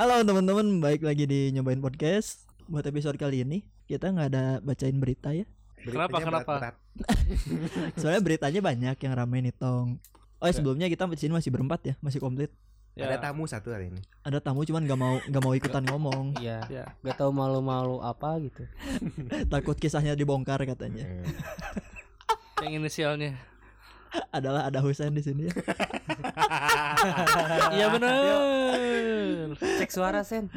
Halo teman-teman, baik lagi di nyobain podcast. Buat episode kali ini kita nggak ada bacain berita ya. Kenapa, kenapa? berat-berat. Soalnya beritanya banyak yang ramai nih tong. Oh ya, sebelumnya kita di sini masih berempat ya, masih komplit. Ya. Ada tamu satu hari ini. Ada tamu cuman nggak mau nggak mau ikutan ngomong, Iya. Ya. Gak tahu malu-malu apa gitu. takut kisahnya dibongkar katanya. Yang inisialnya. Adalah ada Husain di sini ya. Iya benar. Cek suara sen.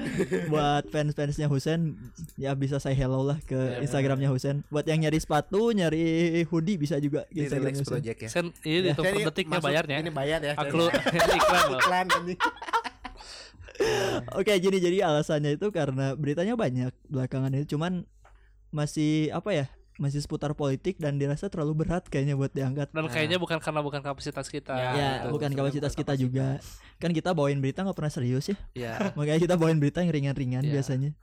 Buat fans-fansnya Husain ya bisa say hello lah ke Ya. Instagramnya Husain. Buat yang nyari sepatu, nyari hoodie bisa juga Di Instagramnya Relax Husain. Project ya. Sen ini Ya. itu per detiknya bayarnya. Ini bayar ya. Aku iklan loh. iklan ini. Oke, jadi jadi alasannya itu karena beritanya banyak belakangan ini cuman masih apa ya? Masih seputar politik dan dirasa terlalu berat kayaknya buat diangkat. Dan kayaknya bukan karena bukan kapasitas kita. Ya, ya, gitu. bukan kapasitas kita juga. Kan kita bawain berita nggak pernah serius ya. Ya. Makanya kita bawain berita yang ringan-ringan Ya. biasanya.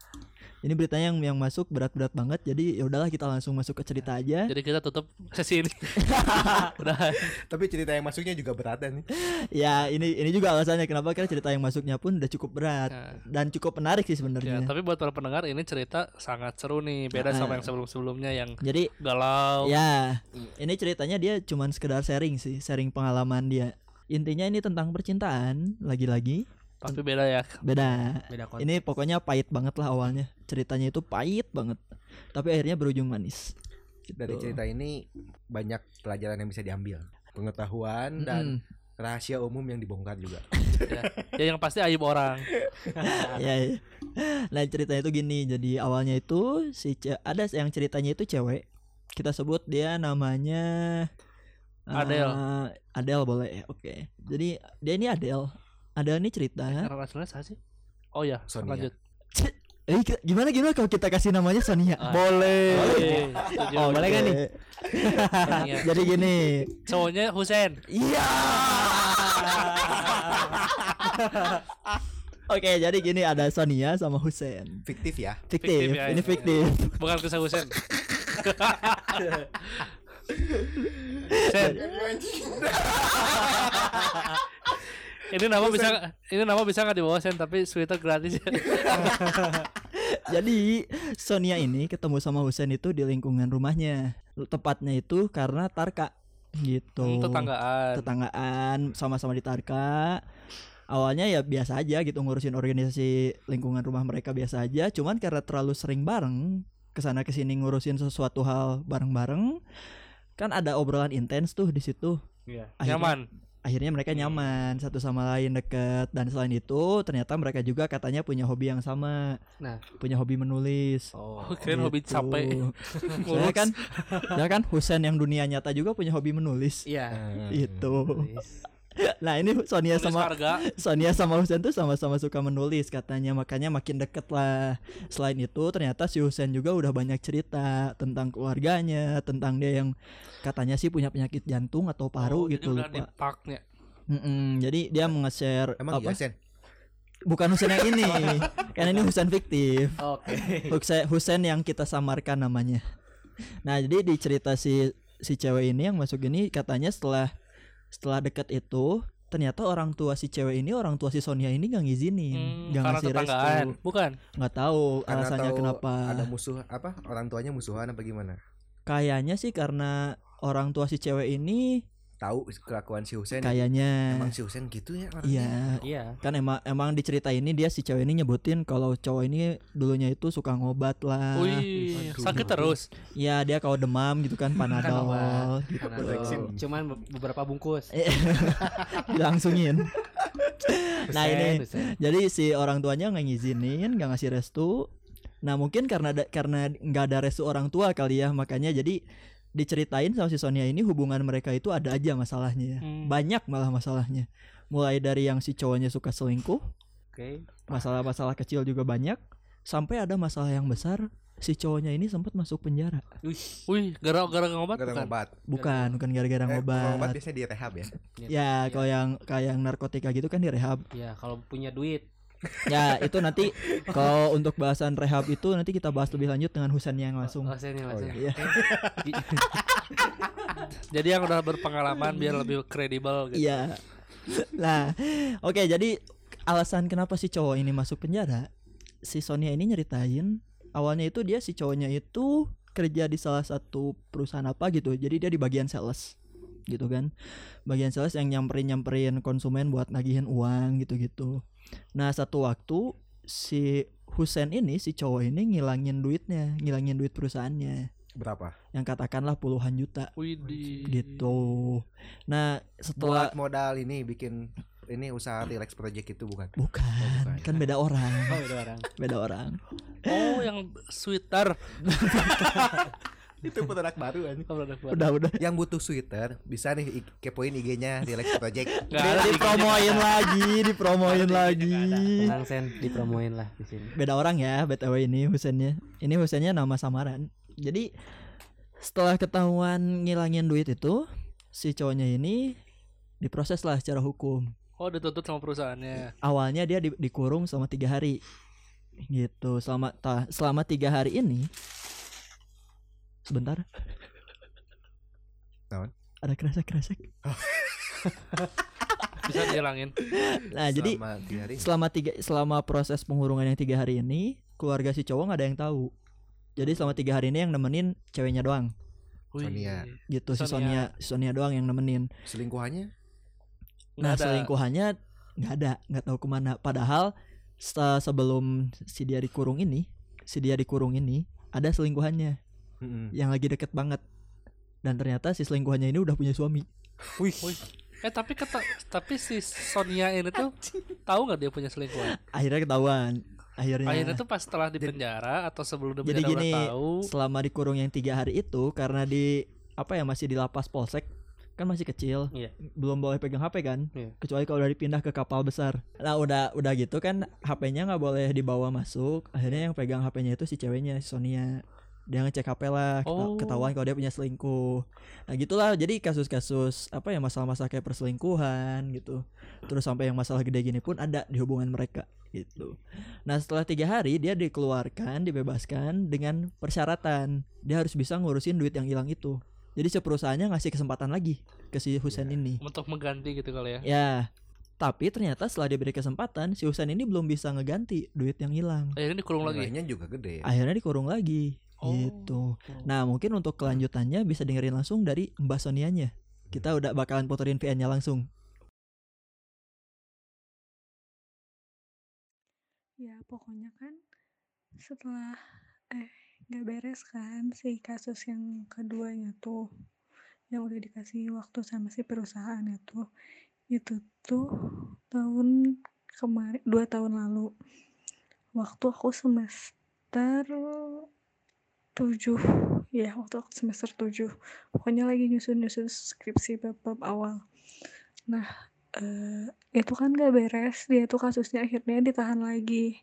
Ini beritanya yang yang masuk berat-berat banget. Jadi ya udahlah kita langsung masuk ke cerita aja. Jadi kita tutup sesi ini. Udah. Tapi cerita yang masuknya juga berat nih. Ya, ini ini juga alasannya kenapa karena cerita yang masuknya pun udah cukup berat Ya. dan cukup menarik sih Ya, sebenarnya. tapi buat para pendengar ini cerita sangat seru nih. Beda Ah. sama yang sebelum-sebelumnya yang Jadi galau. Ya, ini ceritanya dia cuman sekedar sharing sih, sharing pengalaman dia. Intinya ini tentang percintaan, lagi-lagi Tapi beda ya. beda. Beda konteks. Ini pokoknya pahit banget lah awalnya. Ceritanya itu pahit banget. Tapi akhirnya berujung manis. Dari Gitu. cerita ini banyak pelajaran yang bisa diambil. Pengetahuan dan Mm-mm. rahasia umum yang dibongkar juga. ya. Ya yang pasti aib orang. ya, ya. Nah ceritanya itu gini. Jadi awalnya itu si ce- ada yang ceritanya itu cewek. Kita sebut dia namanya eh, Adele. Adele boleh. ya, Oke. Jadi dia ini Adele. Adele ini cerita. Karena aslinya saya sih. Oh ya, Sonia. lanjut. Eh gimana gimana kalau kita kasih namanya Sonia? Ah. boleh. Boleh. Setuju. Oh, boleh kan nih? Sonia. Jadi gini. Cowoknya Husen. Iya. Oke, jadi gini ada Sonia sama Husen. Fiktif ya. Fiktif, Fiktif ya, ini ini. fiktif. Bukan kisah Husen. Sen. ini nama bisa ini nama bisa nggak Sen tapi Twitter gratis ya. Jadi Sonia ini ketemu sama Husen itu di lingkungan rumahnya. Tepatnya itu karena Tarka gitu. Hmm, Tetanggaan. Tetanggaan sama-sama di Tarka. Awalnya ya biasa aja gitu ngurusin organisasi lingkungan rumah mereka biasa aja. Cuman karena terlalu sering bareng ke sana ke sini ngurusin sesuatu hal bareng-bareng, kan ada obrolan intens tuh di situ. Iya. Akhirnya- Nyaman. Akhirnya mereka nyaman satu sama lain deket dan selain itu ternyata mereka juga katanya punya hobi yang sama. Nah. punya hobi menulis. Oh. Oh, kirain hobi Gitu. capek. Soalnya kan, ya kan Husen yang dunia nyata juga punya hobi menulis. Iya. Itu. Nah ini Sonia sama harga. Sonia sama Husen tuh sama-sama suka menulis katanya makanya makin deket lah. Selain itu ternyata si Husen juga udah banyak cerita tentang keluarganya, tentang dia yang katanya sih punya penyakit jantung atau paru Oh, gitu Jadi udah lupa. dipaknya. Jadi dia nge-share Emang apa? iya Sen? Bukan Husen yang ini, kan ini Husen fiktif. Oke. Husen, Husen yang kita samarkan namanya. Nah, jadi di cerita si si cewek ini yang masuk ini katanya setelah setelah deket itu ternyata orang tua si cewek ini orang tua si Sonia ini gak ngizinin, Hmm, gak karena ngasih tetanggaan. restu. Bukan. Nggak tahu Karena alasannya tahu kenapa. Ada musuh apa? Orang tuanya musuhan apa gimana? Kayaknya sih karena orang tua si cewek ini Tahu kelakuan si Husen. kayaknya Emang si Husen gitu ya orangnya? iya Iya. kan emang emang di cerita ini dia si cewek ini nyebutin kalau cowok ini dulunya itu suka ngobat lah. Wih, sakit terus. Ya dia kalau demam gitu kan panadol obat. gitu. Tuh cuman be- beberapa bungkus. Dilangsungin. nah ini Husen. jadi si orang tuanya nggak ngizinin, nggak ngasih restu. Nah mungkin karena ada, karena nggak ada restu orang tua kali ya makanya jadi diceritain sama si Sonia ini hubungan mereka itu ada aja masalahnya. Hmm. Banyak malah masalahnya. Mulai dari yang si cowoknya suka selingkuh, Oke. masalah-masalah kecil juga banyak, sampai ada masalah yang besar si cowoknya ini sempat masuk penjara. Wih. Wih, gara-gara ngobat Gara bukan? ngobat. Bukan, bukan gara-gara Eh, kalau ngobat ngobat. biasanya di rehab ya. Ya, kalau yang kayak yang narkotika gitu kan direhab. Ya kalau punya duit. Ya, itu nanti kalau untuk bahasan rehab itu nanti kita bahas lebih lanjut dengan Husan yang langsung. Oh, saya nih langsung. Iya. Jadi yang udah berpengalaman biar lebih kredibel gitu. Iya. Nah, oke jadi alasan kenapa si cowok ini masuk penjara si Sonia ini nyeritain awalnya itu dia si cowoknya itu kerja di salah satu perusahaan apa gitu jadi dia di bagian sales gitu kan bagian sales yang nyamperin nyamperin konsumen buat nagihin uang gitu gitu nah satu waktu si Husen ini si cowok ini ngilangin duitnya ngilangin duit perusahaannya Berapa? yang katakanlah puluhan juta Widih. gitu nah setelah Buat modal ini bikin ini usaha relax project itu bukan? bukan, bukan. kan beda orang Oh, itu orang. beda orang Oh, yang sweater. itu produk baru kan. Produk baru. udah udah Yang butuh sweater bisa nih kepoin IG-nya relax project. Nggak ada di dipromoin lagi dipromoin lagi Tenang Sen, dipromoin lah di sini. beda orang ya btw ini Husennya ini Husennya nama samaran jadi setelah ketahuan ngilangin duit itu si cowoknya ini diproses lah secara hukum Oh, dituntut sama perusahaannya. awalnya dia di- dikurung selama tiga hari gitu selama ta- selama tiga hari ini sebentar Naon? ada kresek kresek Bisa dihilangin. nah jadi Selama tiga hari. selama tiga selama proses pengurungan yang tiga hari ini keluarga si cowok nggak ada yang tahu jadi selama tiga hari ini yang nemenin ceweknya doang. Sonia. gitu si Sonia. Sonia si Sonia doang yang nemenin Selingkuhannya? Nah ada. selingkuhannya nggak ada nggak tahu ke mana padahal se- sebelum si dia dikurung ini si dia dikurung ini ada selingkuhannya Mm-mm. yang lagi deket banget dan ternyata si selingkuhannya ini udah punya suami Wih. Wih. Eh tapi kata tapi si Sonia ini tuh tahu nggak dia punya selingkuhan? akhirnya ketahuan akhirnya, Akhirnya tuh pas setelah di penjara atau sebelum di jadi penjara gini udah tahu. selama dikurung yang tiga hari itu karena di apa ya masih di lapas polsek kan masih kecil Iya. belum boleh pegang HP kan Iya. kecuali kalau udah dipindah ke kapal besar nah udah udah gitu kan HP-nya nggak boleh dibawa masuk akhirnya yang pegang HP-nya itu si ceweknya si Sonia dia ngecek HP lah Oh. ketahuan kalau dia punya selingkuh nah gitulah jadi kasus-kasus apa ya masalah-masalah kayak perselingkuhan gitu terus sampai yang masalah gede gini pun ada di hubungan mereka gitu nah setelah tiga hari dia dikeluarkan dibebaskan dengan persyaratan dia harus bisa ngurusin duit yang hilang itu jadi si perusahaannya ngasih kesempatan lagi ke si Husen Iya. ini untuk mengganti gitu kali ya. Ya, tapi ternyata setelah diberi kesempatan, si Husain ini belum bisa ngeganti duit yang hilang. Akhirnya dikurung lagi. Nilainya juga gede. Akhirnya dikurung lagi. Oh. Gitu. Nah, mungkin untuk kelanjutannya bisa dengerin langsung dari Mbak Sonianya. Kita udah bakalan puterin VN-nya langsung. Ya pokoknya kan setelah eh gak beres kan si kasus yang keduanya tuh yang udah dikasih waktu sama si perusahaannya tuh itu tuh tahun kemarin dua tahun lalu waktu aku semester tujuh. Ya waktu aku semester tujuh. Pokoknya lagi nyusun-nyusun skripsi bab-bab awal. Nah eh, itu kan gak beres. Dia tuh kasusnya akhirnya ditahan lagi.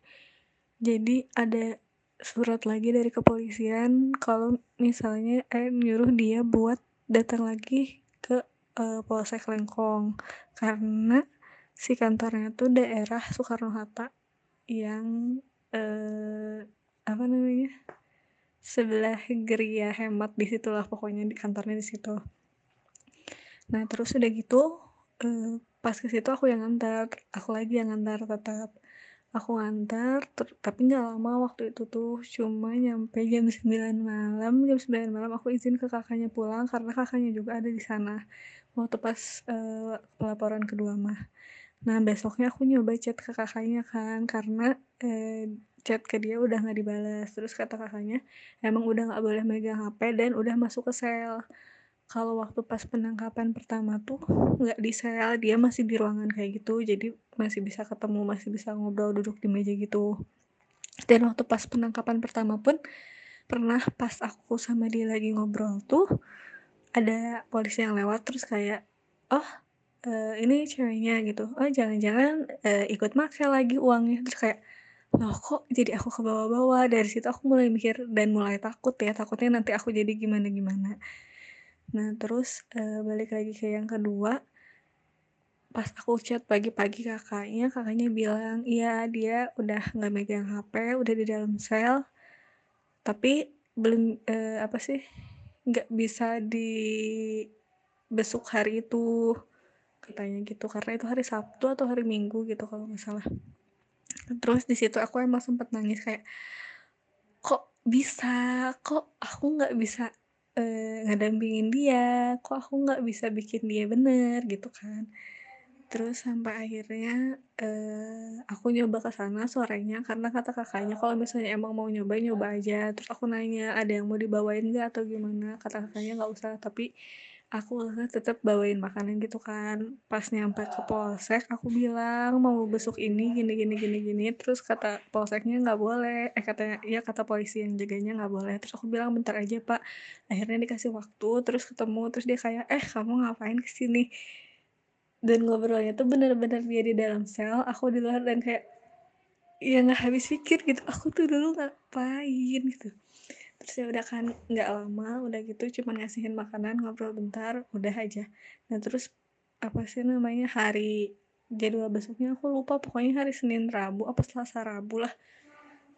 Jadi ada surat lagi dari kepolisian kalau misalnya eh nyuruh dia buat datang lagi ke eh, Polsek Lengkong. Karena si kantornya tuh daerah Soekarno Hatta yang eh apa namanya sebelah geria hemat di situlah pokoknya di kantornya di situ. Nah terus udah gitu eh, pas ke situ aku yang ngantar aku lagi yang ngantar tetap. Aku ngantar tapi nggak lama waktu itu tuh cuma nyampe jam 9 malam. Jam 9 malam aku izin ke kakaknya pulang karena kakaknya juga ada di sana. Waktu pas eh, pelaporan kedua mah. Nah besoknya aku nyoba chat ke kakaknya kan karena eh, chat ke dia udah nggak dibalas terus kata kakaknya emang udah nggak boleh megang HP dan udah masuk ke sel. Kalau waktu pas penangkapan pertama tuh nggak di sel dia masih di ruangan kayak gitu. Jadi masih bisa ketemu masih bisa ngobrol duduk di meja gitu. Dan waktu pas penangkapan pertama pun pernah pas aku sama dia lagi ngobrol tuh ada polisi yang lewat terus kayak oh eh, ini ceweknya gitu. Oh jangan-jangan eh, ikut make lagi uangnya. Terus kayak loh kok jadi aku ke bawah-bawah dari situ aku mulai mikir dan mulai takut ya takutnya nanti aku jadi gimana-gimana. Nah, terus eh, balik lagi ke yang kedua, pas aku chat pagi-pagi kakaknya, kakaknya bilang, iya dia udah nggak megang HP, udah di dalam sel, tapi belum eh, apa sih, nggak bisa dibesuk hari itu. katanya gitu. Karena itu hari Sabtu atau hari Minggu gitu kalau nggak salah terus di situ aku emang sempet nangis kayak kok bisa? Kok aku nggak bisa eh, ngedampingin dia? Kok aku nggak bisa bikin dia bener? Gitu kan. Terus sampai akhirnya eh, aku nyoba ke sana sorenya karena kata kakaknya kalau misalnya emang mau nyoba nyoba aja. Terus aku nanya ada yang mau dibawain nggak atau gimana? Kata kakaknya nggak usah tapi aku tetap bawain makanan gitu kan. Pas nyampe ke polsek aku bilang mau besok ini gini gini gini gini terus kata polseknya nggak boleh. Eh katanya ya kata polisi yang jaganya nggak boleh. Terus aku bilang bentar aja pak. Akhirnya dikasih waktu terus ketemu terus dia kayak eh kamu ngapain ke sini? Dan ngobrolnya tuh bener-bener dia di dalam sel aku di luar dan kayak ya nggak habis pikir gitu. Aku tuh dulu ngapain gitu ya udah kan nggak lama udah gitu cuman ngasihin makanan ngobrol bentar udah aja. Nah terus apa sih namanya hari jadwal besoknya aku lupa pokoknya hari Senin Rabu apa Selasa Rabu lah.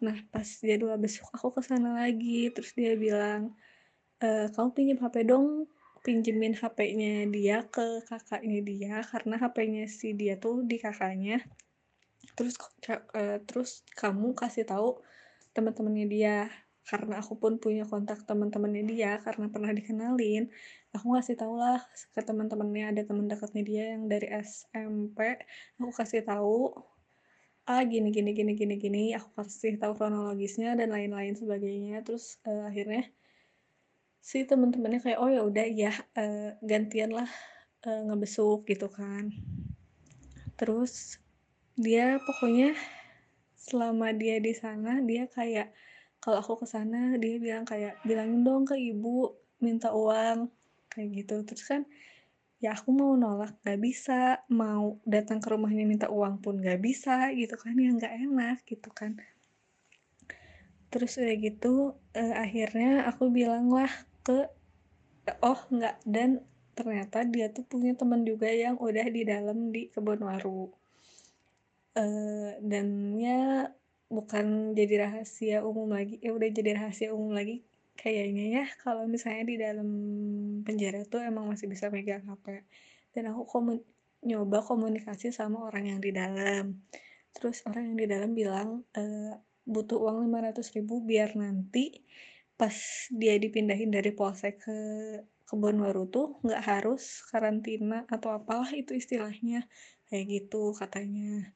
Nah pas jadwal besok aku ke sana lagi terus dia bilang e, kamu pinjam HP dong pinjemin HP-nya dia ke kakaknya dia karena HP-nya si dia tuh di kakaknya. Terus uh, terus kamu kasih tahu teman-temannya dia karena aku pun punya kontak teman-temannya dia karena pernah dikenalin aku ngasih tau lah ke teman-temannya ada teman dekatnya dia yang dari SMP aku kasih tahu ah gini gini gini gini gini aku kasih tahu kronologisnya dan lain-lain sebagainya terus uh, akhirnya si temen-temennya kayak oh ya udah ya uh, gantian lah uh, ngebesuk gitu kan. Terus dia pokoknya selama dia di sana dia kayak kalau aku ke sana dia bilang kayak bilangin dong ke ibu minta uang kayak gitu. Terus kan ya aku mau nolak gak bisa. Mau datang ke rumahnya minta uang pun gak bisa gitu kan. Yang gak enak gitu kan. Terus udah gitu uh, akhirnya aku bilang lah ke oh enggak dan ternyata dia tuh punya teman juga yang udah di dalam di kebun waru. Uh, dan ya bukan jadi rahasia umum lagi ya udah jadi rahasia umum lagi kayaknya ya kalau misalnya di dalam penjara tuh emang masih bisa megang HP dan aku komun nyoba komunikasi sama orang yang di dalam. Terus orang yang di dalam bilang e, butuh uang 500 ribu biar nanti pas dia dipindahin dari polsek ke kebun waru tuh nggak harus karantina atau apalah itu istilahnya. Kayak gitu katanya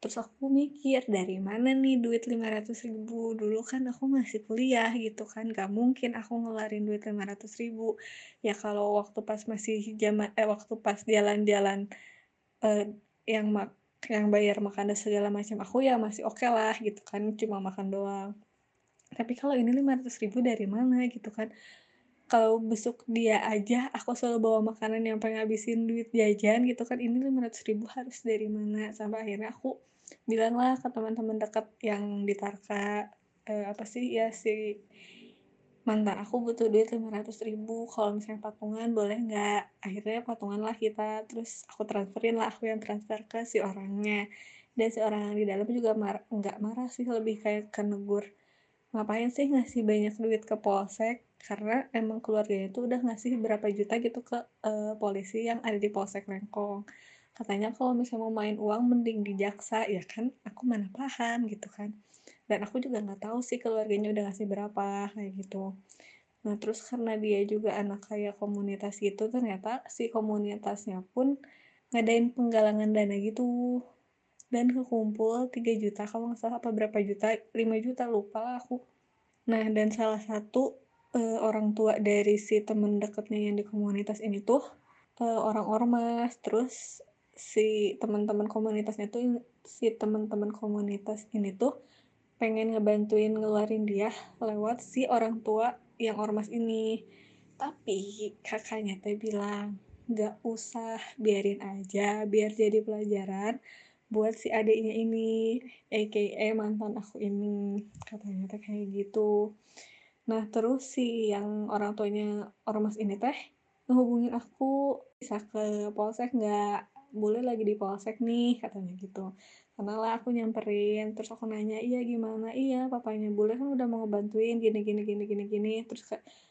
terus aku mikir dari mana nih duit 500 ribu? Dulu kan aku masih kuliah gitu kan. Gak mungkin aku ngelarin duit 500 ribu. Ya kalau waktu pas masih zaman eh waktu pas jalan-jalan eh, yang mak yang bayar makan dan segala macam aku ya masih oke okay lah gitu kan. Cuma makan doang. Tapi kalau ini 500 ribu dari mana gitu kan. Kalau besok dia aja aku selalu bawa makanan yang pengen duit jajan gitu kan. Ini 500 ribu harus dari mana? Sampai akhirnya aku bilang lah ke teman-teman dekat yang di Tarka eh, apa sih ya si mantan aku butuh duit 500 ribu kalau misalnya patungan boleh nggak? Akhirnya patungan lah kita terus aku transferin lah aku yang transfer ke si orangnya. Dan si orang yang di dalam juga mar nggak marah sih lebih kayak ke negur ngapain sih ngasih banyak duit ke polsek? Karena emang keluarganya itu udah ngasih berapa juta gitu ke uh, polisi yang ada di polsek Lengkong katanya kalau misalnya mau main uang mending di jaksa ya kan? Aku mana paham gitu kan? Dan aku juga nggak tahu sih keluarganya udah ngasih berapa kayak gitu. Nah terus karena dia juga anak kayak komunitas gitu ternyata si komunitasnya pun ngadain penggalangan dana gitu. Dan kekumpul 3 juta kalau nggak salah apa berapa juta? 5 juta lupa aku. Nah dan salah satu uh, orang tua dari si temen deketnya yang di komunitas ini tuh uh, orang ormas. Terus si teman-teman komunitasnya tuh si teman-teman komunitas ini tuh pengen ngebantuin ngeluarin dia lewat si orang tua yang ormas ini. Tapi kakaknya teh bilang nggak usah biarin aja biar jadi pelajaran buat si adiknya ini aka mantan aku ini katanya teh kayak gitu. Nah terus si yang orang tuanya ormas ini teh ngehubungin aku bisa ke polsek nggak boleh lagi di polsek nih katanya gitu. Karena lah aku nyamperin terus aku nanya iya gimana? Iya papanya boleh kan udah mau ngebantuin gini gini gini gini gini. Terus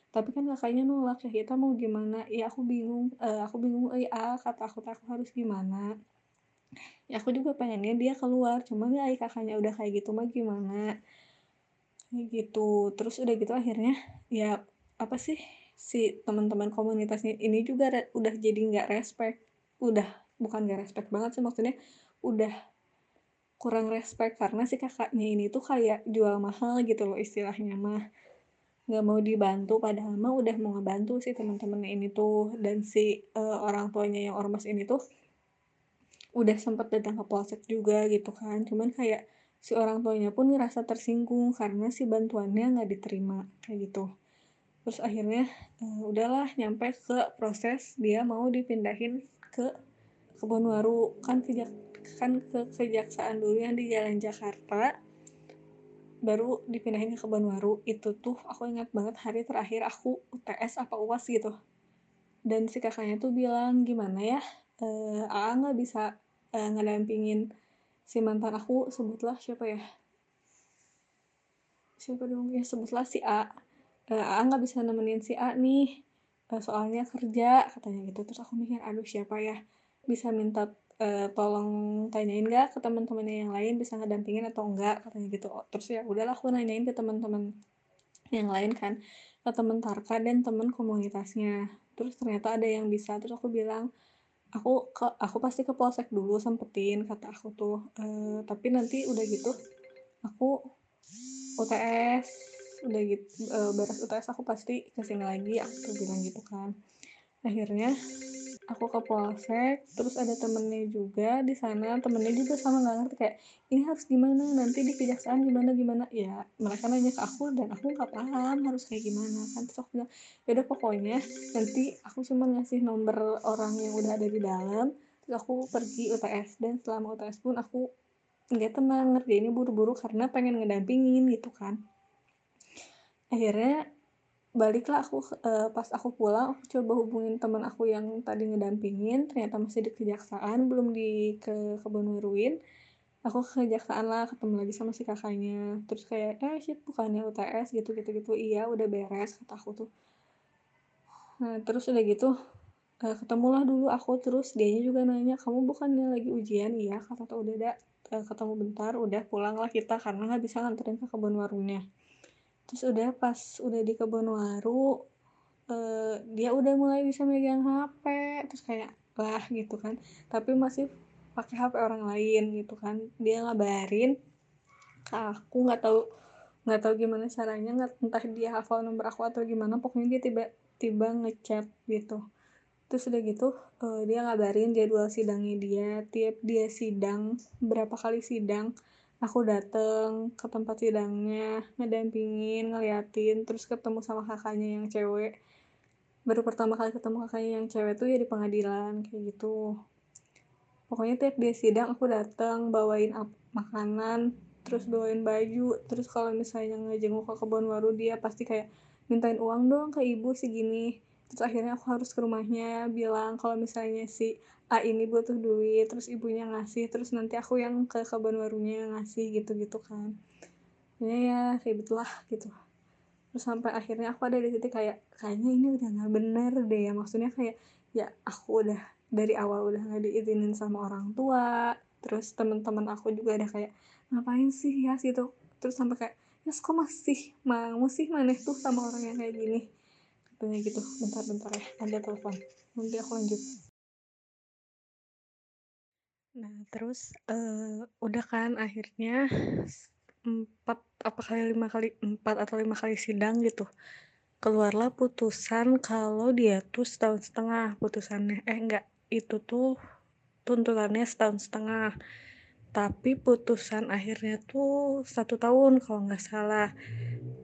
tapi kan kakaknya nolak ya kita mau gimana? Ya aku bingung eh, aku bingung eh ah kata aku aku harus gimana? Ya aku juga pengennya dia keluar cuman ya kakaknya udah kayak gitu mah gimana? Kayak gitu. Terus udah gitu akhirnya ya apa sih si teman-teman komunitasnya ini juga udah jadi nggak respect udah bukan nggak respect banget sih maksudnya udah kurang respect karena si kakaknya ini tuh kayak jual mahal gitu loh istilahnya mah nggak mau dibantu padahal mah udah mau ngebantu si teman-temannya ini tuh. Dan si eh, orang tuanya yang ormas ini tuh udah sempat datang ke polsek juga gitu kan. Cuman kayak si orang tuanya pun ngerasa tersinggung karena si bantuannya nggak diterima kayak gitu. Terus akhirnya eh, udahlah nyampe ke proses dia mau dipindahin ke Kebonwaru kan kejak kan ke kejaksaan dulu yang di Jalan Jakarta baru dipindahin ke Kebonwaru itu tuh aku ingat banget hari terakhir aku UTS apa UAS gitu. Dan si kakaknya tuh bilang gimana ya eh Aa nggak bisa eh, ngedampingin si mantan aku? Sebutlah siapa ya. Siapa dong? Ya sebutlah si A. Eh, Aa nggak bisa nemenin si A nih soalnya kerja katanya gitu. Terus aku mikir aduh siapa ya bisa minta eh, tolong tanyain nggak ke teman-temannya yang lain bisa ngedampingin atau enggak katanya gitu. Oh, terus ya udahlah aku nanyain ke teman-teman yang lain kan ke teman Tarka dan teman komunitasnya. Terus ternyata ada yang bisa terus aku bilang aku ke aku pasti ke polsek dulu sempetin kata aku tuh. Eh, tapi nanti udah gitu aku UTS udah gitu eh, beres UTS aku pasti ke sini lagi aku bilang gitu kan. Akhirnya aku ke polsek terus ada temennya juga di sana temennya juga sama nggak ngerti kayak ini harus gimana? Nanti di kejaksaan gimana gimana? Ya mereka nanya ke aku dan aku nggak paham harus kayak gimana kan. Terus aku bilang yaudah pokoknya nanti aku cuma ngasih nomor orang yang udah ada di dalam terus aku pergi UTS dan selama UTS pun aku nggak tenang ngerjainnya buru-buru karena pengen ngedampingin gitu kan. Akhirnya baliklah aku eh, pas aku pulang aku coba hubungin teman aku yang tadi ngedampingin ternyata masih di kejaksaan belum di ke Kebonwaruin aku ke kejaksaan lah ketemu lagi sama si kakaknya. Terus kayak eh shit bukannya UTS gitu gitu gitu. Iya udah beres kata aku tuh. Nah terus udah gitu eh, ketemulah dulu aku terus dianya juga nanya kamu bukannya lagi ujian? Iya kata tuh udah ada eh, ketemu bentar udah pulanglah kita karena nggak bisa nganterin ke kebun warungnya terus udah pas udah di kebun waru eh, dia udah mulai bisa megang HP terus kayak lah gitu kan. Tapi masih pakai HP orang lain gitu kan. Dia ngabarin ke aku nggak tahu nggak tahu gimana caranya nggak entah dia hafal nomor aku atau gimana pokoknya dia tiba-tiba ngechat gitu. Terus udah gitu eh, dia ngabarin jadwal sidangnya dia tiap dia sidang berapa kali sidang aku dateng ke tempat sidangnya ngedampingin ngeliatin terus ketemu sama kakaknya yang cewek. Baru pertama kali ketemu kakaknya yang cewek tuh ya di pengadilan kayak gitu. Pokoknya tiap dia sidang aku datang bawain makanan terus bawain baju. Terus kalau misalnya ngejenguk ke kebun waru dia pasti kayak mintain uang dong ke ibu segini. Terus akhirnya aku harus ke rumahnya bilang kalau misalnya si A ini butuh duit terus ibunya ngasih terus nanti aku yang ke kebun warunya ngasih gitu-gitu kan. Ya ya ribet lah gitu. Terus sampai akhirnya aku ada di titik kayak kayaknya ini udah nggak bener deh. Ya maksudnya kayak ya aku udah dari awal udah nggak diizinin sama orang tua terus teman-teman aku juga udah kayak ngapain sih ya gitu terus sampai kayak ya kok masih mau sih maneh tuh sama orang yang kayak gini? Katanya gitu. Bentar-bentar ya ada telepon. Nanti aku lanjut nah terus eh, udah kan akhirnya empat apa kali lima kali empat atau lima kali sidang gitu. Keluarlah putusan kalau dia tuh setahun setengah putusannya. Eh enggak itu tuh tuntutannya setahun setengah. Tapi putusan akhirnya tuh satu tahun kalau nggak salah.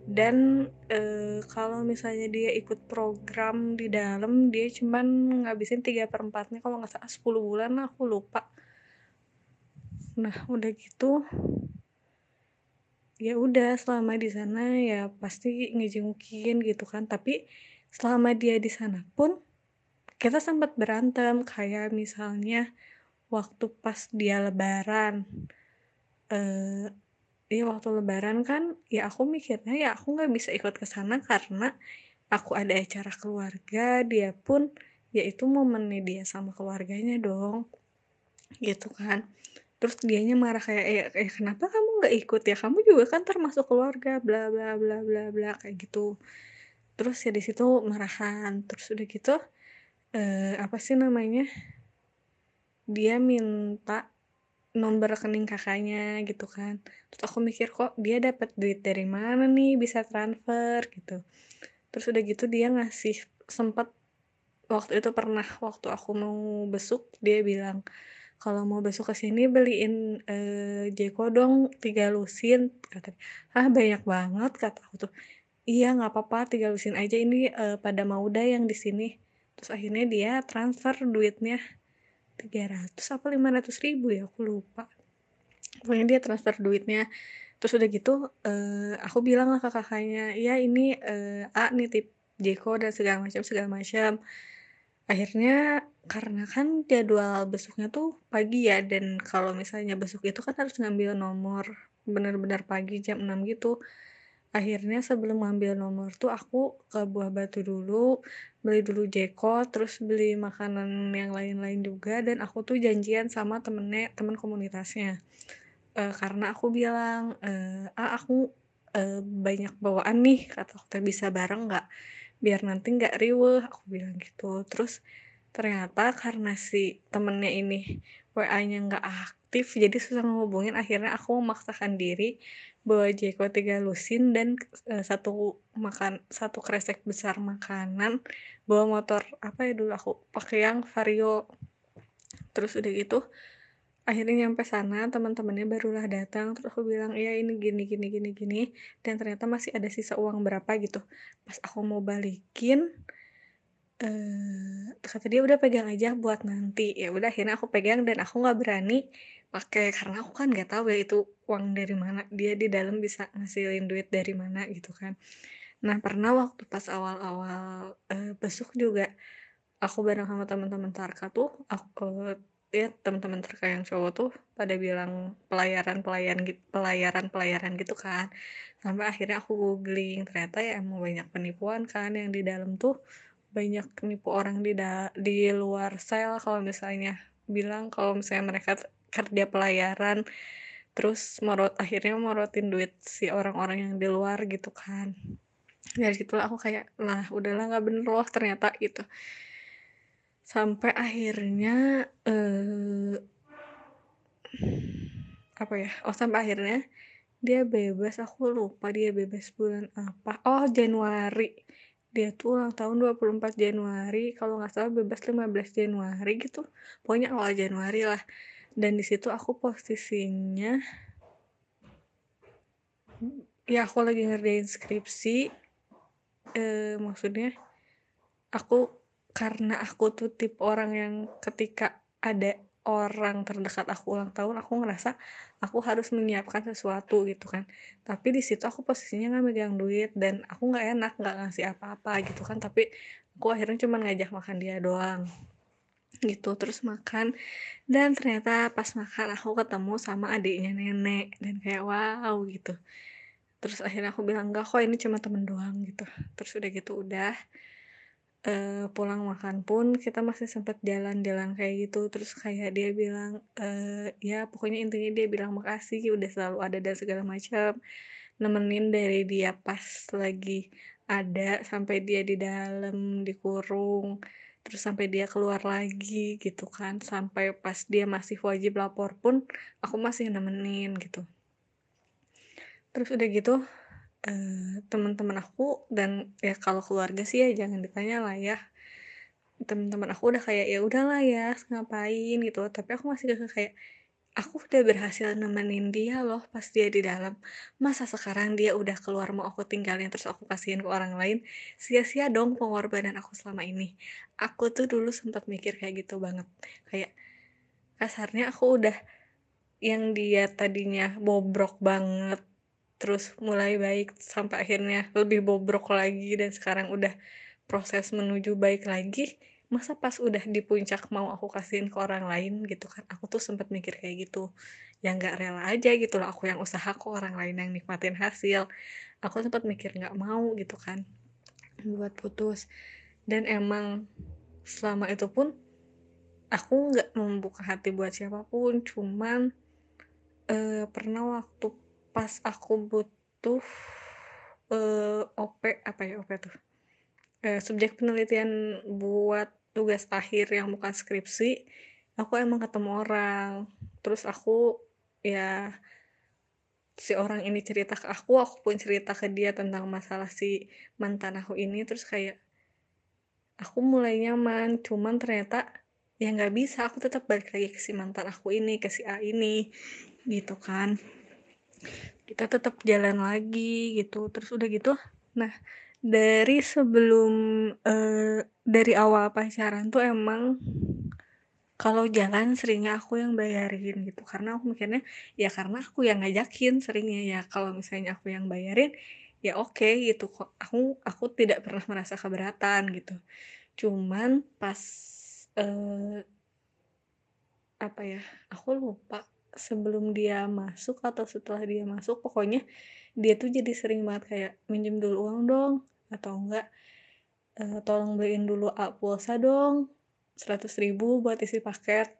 Dan eh, kalau misalnya dia ikut program di dalam dia cuman ngabisin tiga per empatnya kalau nggak salah 10 bulan aku lupa nah udah gitu ya udah selama di sana ya pasti ngejengukin gitu kan. Tapi selama dia di sana pun kita sempat berantem. Kayak misalnya waktu pas dia lebaran eh iya waktu lebaran kan ya aku mikirnya ya aku nggak bisa ikut ke sana karena aku ada acara keluarga. Dia pun ya itu momennya dia sama keluarganya dong gitu kan terus dianya marah kayak eh, eh kenapa kamu nggak ikut ya? Kamu juga kan termasuk keluarga bla bla bla bla bla kayak gitu. Terus ya di situ marahan. Terus udah gitu eh, apa sih namanya dia minta nomor rekening kakaknya gitu kan. Terus aku mikir kok dia dapat duit dari mana nih? Bisa transfer gitu. Terus udah gitu dia ngasih sempat waktu itu pernah waktu aku mau besuk dia bilang kalau mau besok ke sini beliin eh, Jeko dong tiga lusin kata ah banyak banget kata aku tuh. Iya nggak apa-apa tiga lusin aja ini eh, pada Mauda yang di sini. Terus akhirnya dia transfer duitnya. 300 apa 500 ribu ya aku lupa. Pokoknya dia transfer duitnya. Terus udah gitu eh, aku bilang lah ke kakaknya ya ini eh, A nitip Jeko dan segala macam segala macam akhirnya karena kan jadwal besoknya tuh pagi ya dan kalau misalnya besok itu kan harus ngambil nomor benar-benar pagi jam 6 gitu. Akhirnya sebelum ngambil nomor tuh aku ke Buah Batu dulu beli dulu Jeko terus beli makanan yang lain-lain juga dan aku tuh janjian sama temennya temen komunitasnya. Eh, karena aku bilang eh, ah aku eh, banyak bawaan nih kata "Teh, bisa bareng nggak biar nanti nggak riweh aku bilang gitu. Terus ternyata karena si temennya ini WA-nya nggak aktif jadi susah ngehubungin akhirnya aku memaksakan diri bawa Jeko tiga lusin dan eh, satu makan satu kresek besar makanan bawa motor apa ya dulu aku pakai yang Vario. Terus udah gitu akhirnya nyampe sana teman-temannya barulah datang terus aku bilang iya ini gini gini gini gini. Dan ternyata masih ada sisa uang berapa gitu. Pas aku mau balikin eh kata dia udah pegang aja buat nanti. Ya udah akhirnya aku pegang dan aku nggak berani pakai karena aku kan nggak tahu ya itu uang dari mana dia di dalam bisa ngasilin duit dari mana gitu kan. Nah pernah waktu pas awal-awal eh, besok juga aku bareng sama teman-teman Tarka tuh aku ya teman-teman Tarka yang cowok tuh pada bilang pelayaran pelayan gitu pelayaran pelayaran gitu kan. Sampai akhirnya aku googling ternyata ya emang banyak penipuan kan yang di dalam tuh. Banyak nipu orang di da- di luar sel kalau misalnya bilang kalau misalnya mereka kerja pelayaran terus morot akhirnya morotin duit si orang-orang yang di luar gitu kan. Dari situ aku kayak lah udahlah nggak bener loh ternyata gitu sampai akhirnya eh apa ya? Oh sampai akhirnya dia bebas. Aku lupa dia bebas bulan apa. Oh Januari. Dia tuh ulang tahun 24 Januari. Kalau nggak salah bebas 15 Januari gitu. Pokoknya awal Januari lah. Dan di situ aku posisinya ya aku lagi ngerjain skripsi eh, maksudnya aku karena aku tuh tipe orang yang ketika ada orang terdekat aku ulang tahun aku ngerasa aku harus menyiapkan sesuatu gitu kan. Tapi di situ aku posisinya nggak megang duit dan aku nggak enak nggak ngasih apa-apa gitu kan. Tapi aku akhirnya cuma ngajak makan dia doang gitu terus makan. Dan ternyata pas makan aku ketemu sama adiknya nenek dan kayak wow gitu. Terus akhirnya aku bilang enggak kok ini cuma temen doang gitu. Terus udah gitu udah eh, pulang makan pun kita masih sempat jalan-jalan kayak gitu. Terus kayak dia bilang eh, ya pokoknya intinya dia bilang makasih udah selalu ada dan segala macam. Nemenin dari dia pas lagi ada sampai dia di dalam dikurung terus sampai dia keluar lagi gitu kan. Sampai pas dia masih wajib lapor pun aku masih nemenin gitu. Terus udah gitu eh, teman-teman aku dan ya kalau keluarga sih ya jangan ditanya lah ya. Teman-teman aku udah kayak ya udahlah ya ngapain? gitu. Tapi aku masih kayak aku udah berhasil nemenin dia loh pas dia di dalam. Masa sekarang dia udah keluar mau aku tinggalin terus aku kasihin ke orang lain? Sia-sia dong pengorbanan aku selama ini. Aku tuh dulu sempat mikir kayak gitu banget. Kayak kasarnya aku udah yang dia tadinya bobrok banget terus mulai baik sampai akhirnya lebih bobrok lagi dan sekarang udah proses menuju baik lagi masa pas udah di puncak mau aku kasihin ke orang lain gitu kan aku tuh sempat mikir kayak gitu. Ya nggak rela aja gitu loh aku yang usaha kok orang lain yang nikmatin hasil. Aku sempat mikir nggak mau gitu kan buat putus. Dan emang selama itu pun aku nggak membuka hati buat siapa pun cuman eh, pernah waktu pas aku butuh eh, OP apa ya OP tuh? Eh, subjek penelitian buat tugas akhir yang bukan skripsi aku emang ketemu orang. Terus aku ya si orang ini cerita ke aku aku pun cerita ke dia tentang masalah si mantan aku ini. Terus kayak aku mulai nyaman cuman ternyata ya nggak bisa aku tetap balik lagi ke si mantan aku ini ke si A ini gitu kan kita tetap jalan lagi gitu. Terus udah gitu nah dari sebelum eh, dari awal pacaran tuh emang kalau jalan seringnya aku yang bayarin gitu. Karena aku mikirnya ya karena aku yang ngajakin seringnya ya. Kalau misalnya aku yang bayarin ya oke gitu. Kok aku aku tidak pernah merasa keberatan gitu. Cuman pas eh, apa ya aku lupa sebelum dia masuk atau setelah dia masuk pokoknya dia tuh jadi sering banget kayak minjem dulu uang dong atau enggak eh, tolong beliin dulu A pulsa dong seratus ribu buat isi paket.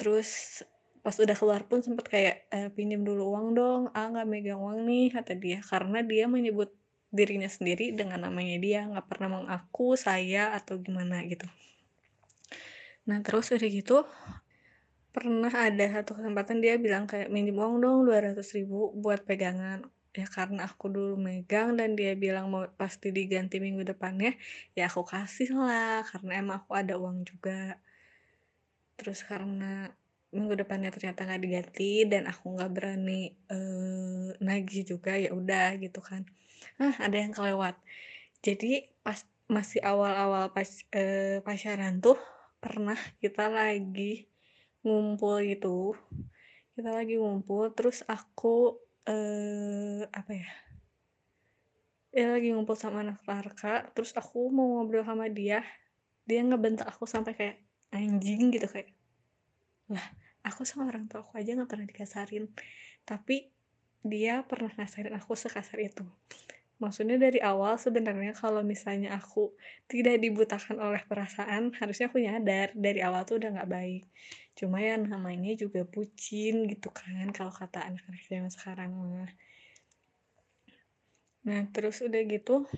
Terus pas udah keluar pun sempet kayak e, pinjam dulu uang dong ah nggak megang uang nih kata dia karena dia menyebut dirinya sendiri dengan namanya dia nggak pernah mengaku saya atau gimana gitu. Nah terus udah gitu pernah ada satu kesempatan dia bilang kayak minjem uang dong 200 ribu buat pegangan. Ya karena aku dulu megang dan dia bilang mau pasti diganti minggu depannya ya aku kasih lah karena emang aku ada uang juga. Terus karena minggu depannya ternyata nggak diganti dan aku nggak berani eh, nagih juga ya udah gitu kan. Ah ada yang kelewat. Jadi pas masih awal-awal pas eh, pacaran tuh pernah kita lagi ngumpul gitu. Kita lagi ngumpul terus aku eh apa ya dia lagi ngumpul sama anak Larka terus aku mau ngobrol sama dia dia ngebentak aku sampai kayak anjing gitu kayak lah aku sama orang tua aku aja nggak pernah dikasarin. Tapi dia pernah ngasarin aku sekasar itu maksudnya dari awal sebenarnya kalau misalnya aku tidak dibutakan oleh perasaan harusnya aku nyadar. Dari awal tuh udah nggak baik. Cuma ya namanya juga bucin gitu kan kalau kata anak-anak zaman sekarang nah terus udah gitu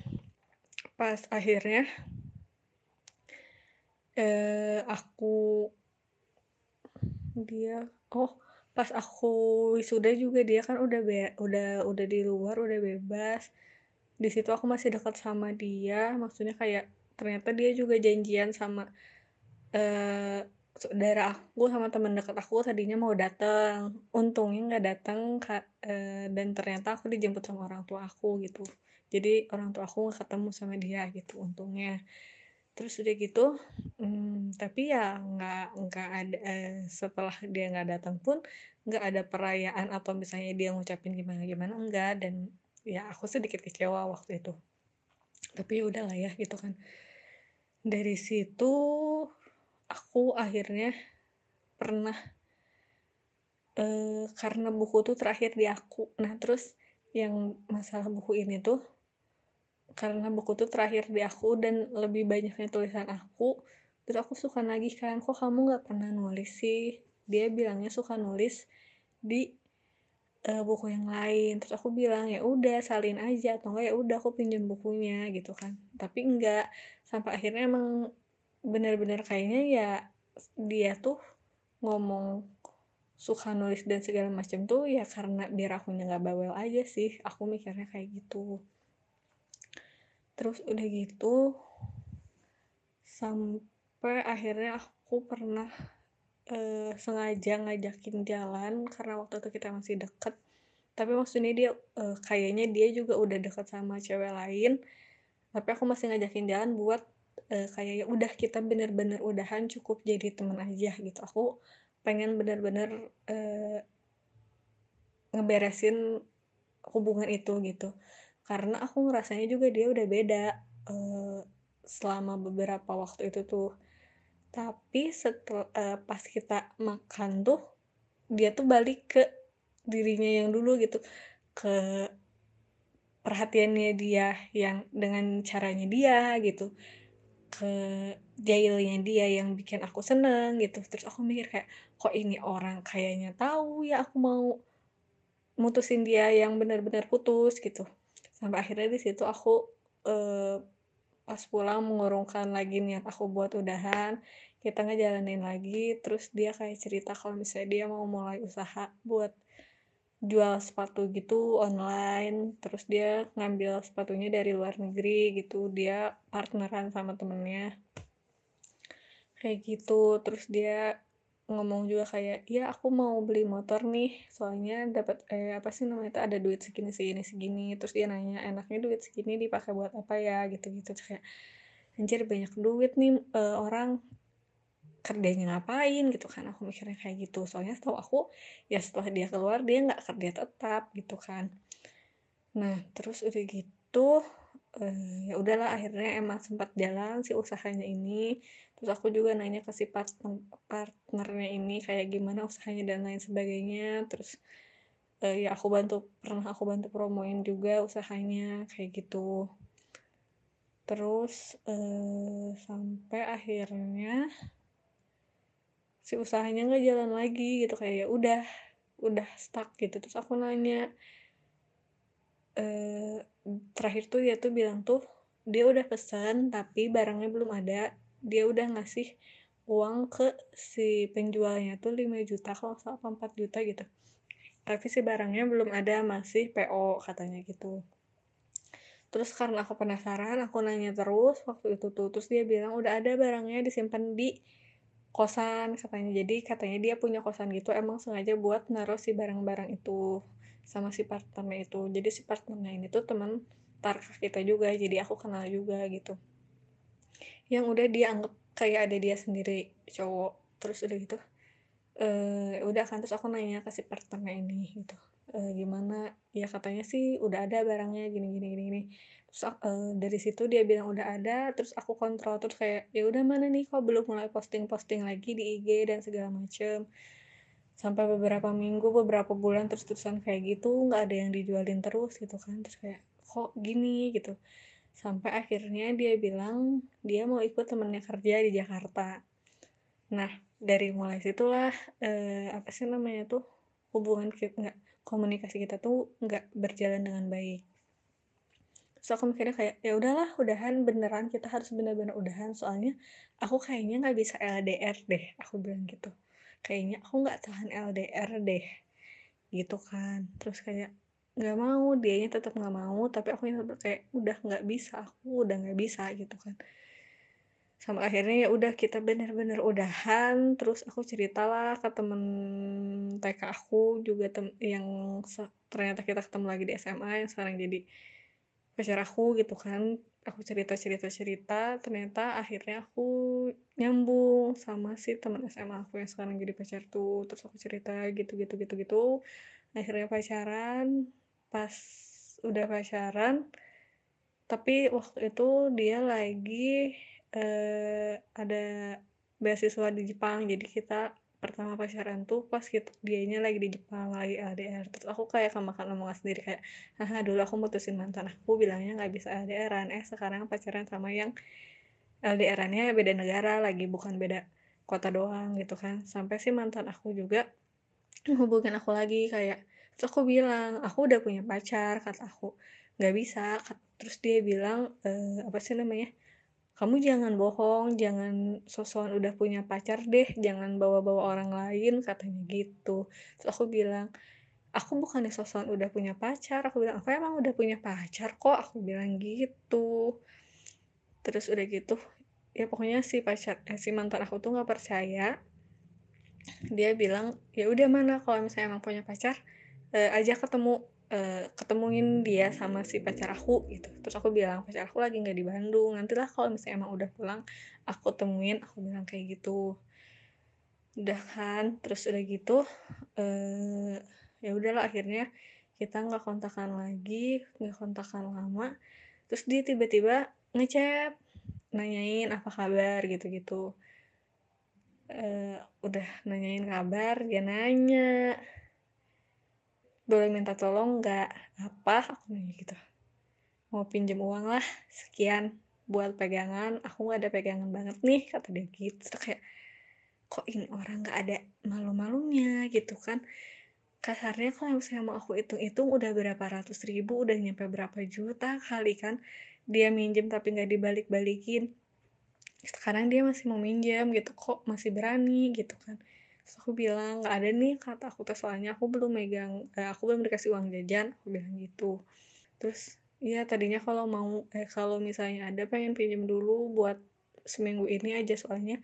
pas akhirnya eh aku dia oh pas aku wisuda juga dia kan udah udah udah di luar udah bebas di situ aku masih dekat sama dia maksudnya kayak ternyata dia juga janjian sama eh saudara aku sama teman dekat aku tadinya mau datang untungnya nggak datang eh, dan ternyata aku dijemput sama orang tua aku gitu. Jadi orang tua aku nggak ketemu sama dia gitu untungnya. Terus udah gitu hmm, tapi ya nggak nggak ada eh, setelah dia nggak datang pun nggak ada perayaan atau misalnya dia ngucapin gimana gimana enggak dan ya aku sedikit kecewa waktu itu. Tapi udah lah ya gitu kan. Dari situ aku akhirnya pernah eh, karena buku tuh terakhir di aku. Nah terus yang masalah buku ini tuh karena buku tuh terakhir di aku dan lebih banyaknya tulisan aku terus aku suka lagi kan kok kamu nggak pernah nulis sih? Dia bilangnya suka nulis di uh, buku yang lain. Terus aku bilang ya udah salin aja. Atau enggak ya udah aku pinjam bukunya gitu kan. Tapi enggak. Sampai akhirnya emang benar-benar kayaknya ya dia tuh ngomong suka nulis dan segala macam tuh ya karena biar aku nggak bawel aja sih. Aku mikirnya kayak gitu. Terus udah gitu sampai akhirnya aku pernah uh, sengaja ngajakin jalan karena waktu itu kita masih deket. Tapi maksudnya dia uh, kayaknya dia juga udah deket sama cewek lain. Tapi aku masih ngajakin jalan buat uh, kayak ya udah kita bener-bener udahan cukup jadi teman aja gitu. Aku pengen bener-bener uh, ngeberesin hubungan itu gitu. Karena aku ngerasanya juga dia udah beda uh, selama beberapa waktu itu tuh tapi setelah uh, pas kita makan tuh dia tuh balik ke dirinya yang dulu gitu ke perhatiannya dia yang dengan caranya dia gitu ke jailnya dia yang bikin aku seneng gitu. Terus aku mikir kayak kok ini orang kayaknya tahu ya aku mau mutusin dia yang benar-benar putus gitu. Sampai akhirnya di situ aku eh, pas pulang mengurungkan lagi niat aku buat udahan kita ngejalanin lagi terus dia kayak cerita kalau misalnya dia mau mulai usaha buat jual sepatu gitu online terus dia ngambil sepatunya dari luar negeri gitu dia partneran sama temennya. Kayak gitu terus dia ngomong juga kayak ya aku mau beli motor nih soalnya dapat eh apa sih namanya itu ada duit segini segini segini. Terus dia nanya enaknya duit segini dipakai buat apa ya? Gitu gitu kayak anjir banyak duit nih eh, orang kerjanya ngapain? Gitu kan. Aku mikirnya kayak gitu. Soalnya setahu aku ya setelah dia keluar dia nggak kerja tetap gitu kan. Nah terus udah gitu eh, ya udahlah akhirnya emang sempat jalan si usahanya ini. Terus aku juga nanya ke si partner partnernya ini kayak gimana usahanya dan lain sebagainya. Terus eh, ya aku bantu pernah aku bantu promoin juga usahanya kayak gitu. Terus eh, sampai akhirnya si usahanya nggak jalan lagi gitu kayak ya udah udah stuck gitu. Terus aku nanya eh terakhir tuh dia tuh bilang tuh dia udah pesan tapi barangnya belum ada. Dia udah ngasih uang ke si penjualnya tuh 5 juta kalau salah apa 4 juta gitu. Tapi si barangnya belum ada masih PO katanya gitu. Terus karena aku penasaran aku nanya terus waktu itu tuh. Terus dia bilang udah ada barangnya disimpan di kosan katanya. Jadi katanya dia punya kosan gitu emang sengaja buat naruh si barang-barang itu sama si partnernya itu. Jadi si partnernya ini tuh teman tarka kita juga jadi aku kenal juga gitu. Yang udah dia anggap kayak ada dia sendiri cowok. Terus udah gitu eh udah kan terus aku nanya ke si partnernya ini gitu e, gimana? Ya katanya sih udah ada barangnya gini gini gini, gini. terus uh, dari situ dia bilang udah ada terus aku kontrol terus kayak ya udah mana nih kok belum mulai posting posting lagi di IG dan segala macem sampai beberapa minggu beberapa bulan terus terusan kayak gitu nggak ada yang dijualin terus gitu kan. Terus kayak kok gini? gitu. Sampai akhirnya dia bilang dia mau ikut temennya kerja di Jakarta. Nah dari mulai situlah eh, apa sih namanya tuh hubungan kita nggak komunikasi kita tuh nggak berjalan dengan baik. So aku mikirnya kayak ya udahlah udahan beneran kita harus bener-bener udahan soalnya aku kayaknya nggak bisa LDR deh aku bilang gitu kayaknya aku nggak tahan LDR deh gitu kan. Terus kayak nggak mau dianya tetap nggak mau tapi aku yang kayak udah nggak bisa aku udah nggak bisa gitu kan. Sampai akhirnya ya udah kita bener-bener udahan terus aku ceritalah ke temen TK aku juga tem yang ternyata kita ketemu lagi di SMA yang sekarang jadi pacar aku gitu kan aku cerita cerita cerita ternyata akhirnya aku nyambung sama si teman SMA aku yang sekarang jadi pacar tuh. Terus aku cerita gitu gitu gitu gitu. Akhirnya pacaran. Pas udah pacaran tapi waktu itu dia lagi eh, ada beasiswa di Jepang. Jadi kita pertama pacaran tuh pas gitu dianya lagi di Jepang lagi LDR. Terus aku kayak kemakan omongan sendiri kayak haha dulu aku mutusin mantan aku bilangnya nggak bisa LDRan. Eh sekarang pacaran sama yang LDRannya beda negara lagi bukan beda kota doang gitu kan. Sampai si mantan aku juga hubungin aku lagi kayak terus aku bilang aku udah punya pacar kata aku. Nggak bisa terus dia bilang e, apa sih namanya kamu jangan bohong, jangan sosokan udah punya pacar deh, jangan bawa-bawa orang lain, katanya gitu. Terus aku bilang, aku bukan sosokan udah punya pacar, aku bilang, aku emang udah punya pacar kok, aku bilang gitu. Terus udah gitu, ya pokoknya si pacar, eh, si mantan aku tuh nggak percaya. Dia bilang, ya udah mana kalau misalnya emang punya pacar, eh, aja ketemu uh, ketemuin dia sama si pacar aku gitu. Terus aku bilang pacar aku lagi nggak di Bandung. Nantilah kalau misalnya emang udah pulang aku temuin. Aku bilang kayak gitu. Udah kan? Terus udah gitu uh, ya udahlah akhirnya kita nggak kontakan lagi nggak kontakan lama. Terus dia tiba-tiba ngechat nanyain apa kabar? gitu-gitu. Uh, udah nanyain kabar dia nanya boleh minta tolong nggak? Apa? Aku nanya gitu. Mau pinjem uang lah sekian buat pegangan. Aku nggak ada pegangan banget nih kata dia gitu. Terus kayak kok ini orang nggak ada malu-malunya? Gitu kan. Kasarnya kalau misalnya mau aku hitung-hitung udah berapa ratus ribu udah nyampe berapa juta kali kan. Dia minjem tapi nggak dibalik-balikin. Sekarang dia masih mau minjem gitu. Kok masih berani gitu kan Terus aku bilang nggak ada nih kata aku. Tuh soalnya aku belum megang eh, aku belum dikasih uang jajan aku bilang gitu. Terus iya tadinya kalau mau eh kalau misalnya ada pengen pinjem dulu buat seminggu ini aja. Soalnya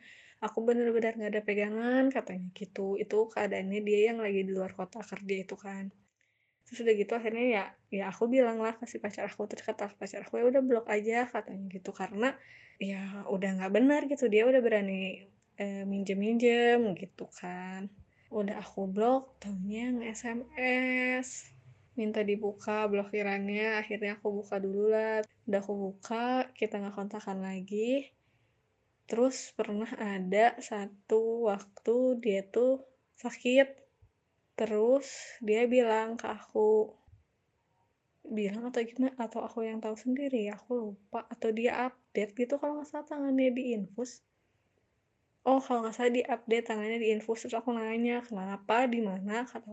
aku bener-bener nggak ada pegangan katanya gitu. Itu keadaannya dia yang lagi di luar kota kerja itu kan. Terus udah gitu akhirnya ya ya aku bilang lah kasih pacar aku. Terus kata pacar aku ya udah blok aja katanya gitu. Karena ya udah nggak benar gitu. Dia udah berani eh, minjem-minjem gitu kan. Udah aku blok taunya nge-SMS minta dibuka blokirannya akhirnya aku buka dulu lah. Udah aku buka kita nggak kontakan lagi. Terus pernah ada satu waktu dia tuh sakit. Terus dia bilang ke aku bilang atau gimana? Atau aku yang tahu sendiri? Aku lupa. Atau dia update gitu kalau nggak salah tangannya di infus oh kalau nggak salah di update tangannya di infus terus aku nanya kenapa? Di mana? Kata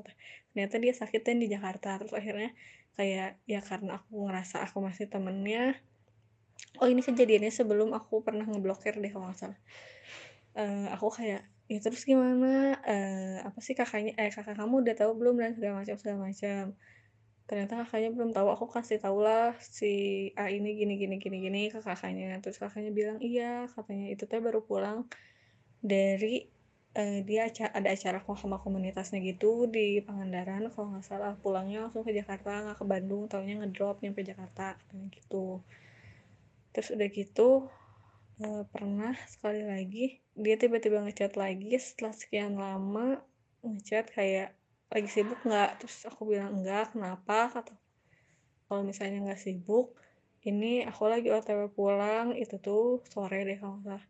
ternyata dia sakit dan di Jakarta. Terus akhirnya kayak ya karena aku ngerasa aku masih temennya. Oh ini kejadiannya sebelum aku pernah ngeblokir deh kalau nggak salah. Eh, aku kayak ya terus gimana? Eh, apa sih kakaknya? Eh kakak kamu udah tahu belum? Dan segala macam segala macam. Ternyata kakaknya belum tahu. Aku kasih tau lah si A ini gini gini gini gini ke kakaknya. Terus kakaknya bilang iya katanya. Itu teh baru pulang dari eh, dia aca- ada acara kok sama komunitasnya gitu di Pangandaran. Kalau nggak salah pulangnya langsung ke Jakarta nggak ke Bandung taunya ngedrop nyampe Jakarta gitu. Terus udah gitu eh, pernah sekali lagi dia tiba-tiba ngechat lagi setelah sekian lama ngechat kayak lagi sibuk nggak? Terus aku bilang enggak kenapa? Kata kalau misalnya nggak sibuk ini aku lagi otw pulang itu tuh sore deh kalau nggak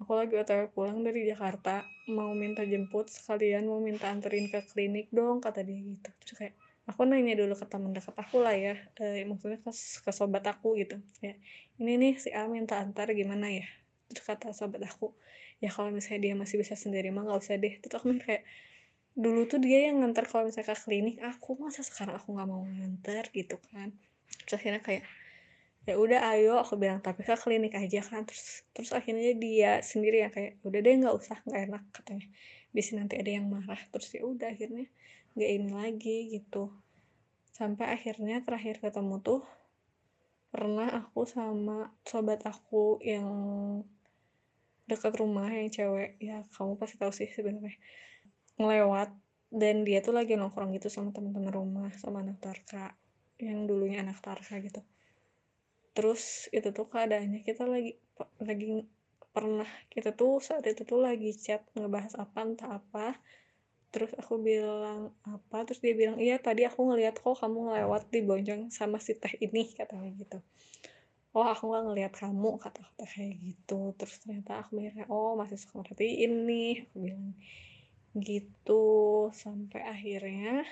aku lagi otw pulang dari Jakarta mau minta jemput sekalian mau minta anterin ke klinik dong kata dia gitu. Terus kayak aku nanya dulu ke teman dekat aku lah ya eh, maksudnya ke, ke sobat aku gitu. Ya ini nih si A minta antar gimana ya? Terus kata sobat aku ya kalau misalnya dia masih bisa sendiri mah nggak usah deh. Terus aku kayak dulu tuh dia yang nganter kalau misalnya ke klinik aku masa sekarang aku nggak mau nganter gitu kan. Terus akhirnya kayak ya udah ayo aku bilang tapi ke klinik aja kan. Terus terus akhirnya dia sendiri yang kayak udah deh nggak usah nggak enak katanya. Di sini nanti ada yang marah. Terus ya udah akhirnya nggak ini lagi gitu. Sampai akhirnya terakhir ketemu tuh pernah aku sama sobat aku yang dekat rumah yang cewek. Ya kamu pasti tahu sih sebenarnya. Ngelewat dan dia tuh lagi nongkrong gitu sama teman-teman rumah sama anak Tarka yang dulunya anak Tarka gitu terus itu tuh keadaannya kita lagi lagi pernah kita tuh saat itu tuh lagi chat ngebahas apa entah apa. Terus aku bilang apa terus dia bilang iya tadi aku ngeliat kok kamu ngelewat di bonceng sama si teh ini katanya gitu. Oh aku nggak ngeliat kamu kata kata kayak gitu. Terus ternyata aku mikirnya oh masih seperti ini aku bilang gitu. Sampai akhirnya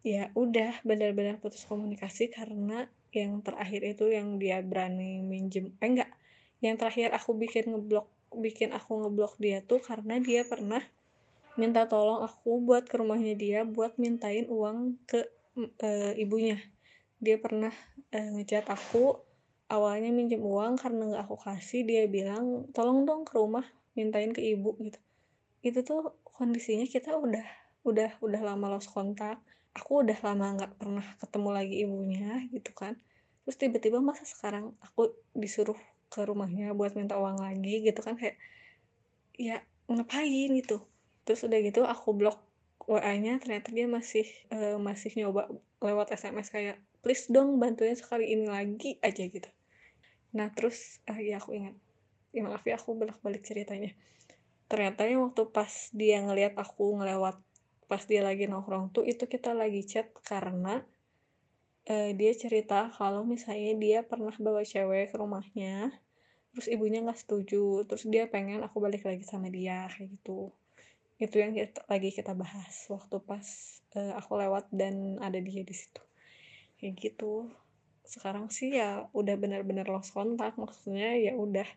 ya udah benar-benar putus komunikasi karena yang terakhir itu yang dia berani minjem eh enggak. Yang terakhir aku bikin ngeblok bikin aku ngeblok dia tuh karena dia pernah minta tolong aku buat ke rumahnya dia buat mintain uang ke e, ibunya. Dia pernah e, ngechat aku awalnya minjem uang karena nggak aku kasih dia bilang tolong dong ke rumah mintain ke ibu gitu. Itu tuh kondisinya kita udah udah udah lama lost kontak aku udah lama nggak pernah ketemu lagi ibunya gitu kan. Terus tiba-tiba masa sekarang aku disuruh ke rumahnya buat minta uang lagi gitu kan kayak ya ngapain? gitu. Terus udah gitu aku blok WA-nya ternyata dia masih uh, masih nyoba lewat SMS kayak please dong bantuin sekali ini lagi aja gitu. Nah terus uh, ya aku ingat. Ya maaf ya aku bolak-balik ceritanya. Ternyata waktu pas dia ngelihat aku ngelewat pas dia lagi nongkrong tuh itu kita lagi chat karena uh, dia cerita kalau misalnya dia pernah bawa cewek ke rumahnya terus ibunya nggak setuju terus dia pengen aku balik lagi sama dia kayak gitu. Itu yang kita, lagi kita bahas waktu pas uh, aku lewat dan ada dia di situ. Kayak gitu. Sekarang sih ya udah benar-benar lost kontak maksudnya ya udah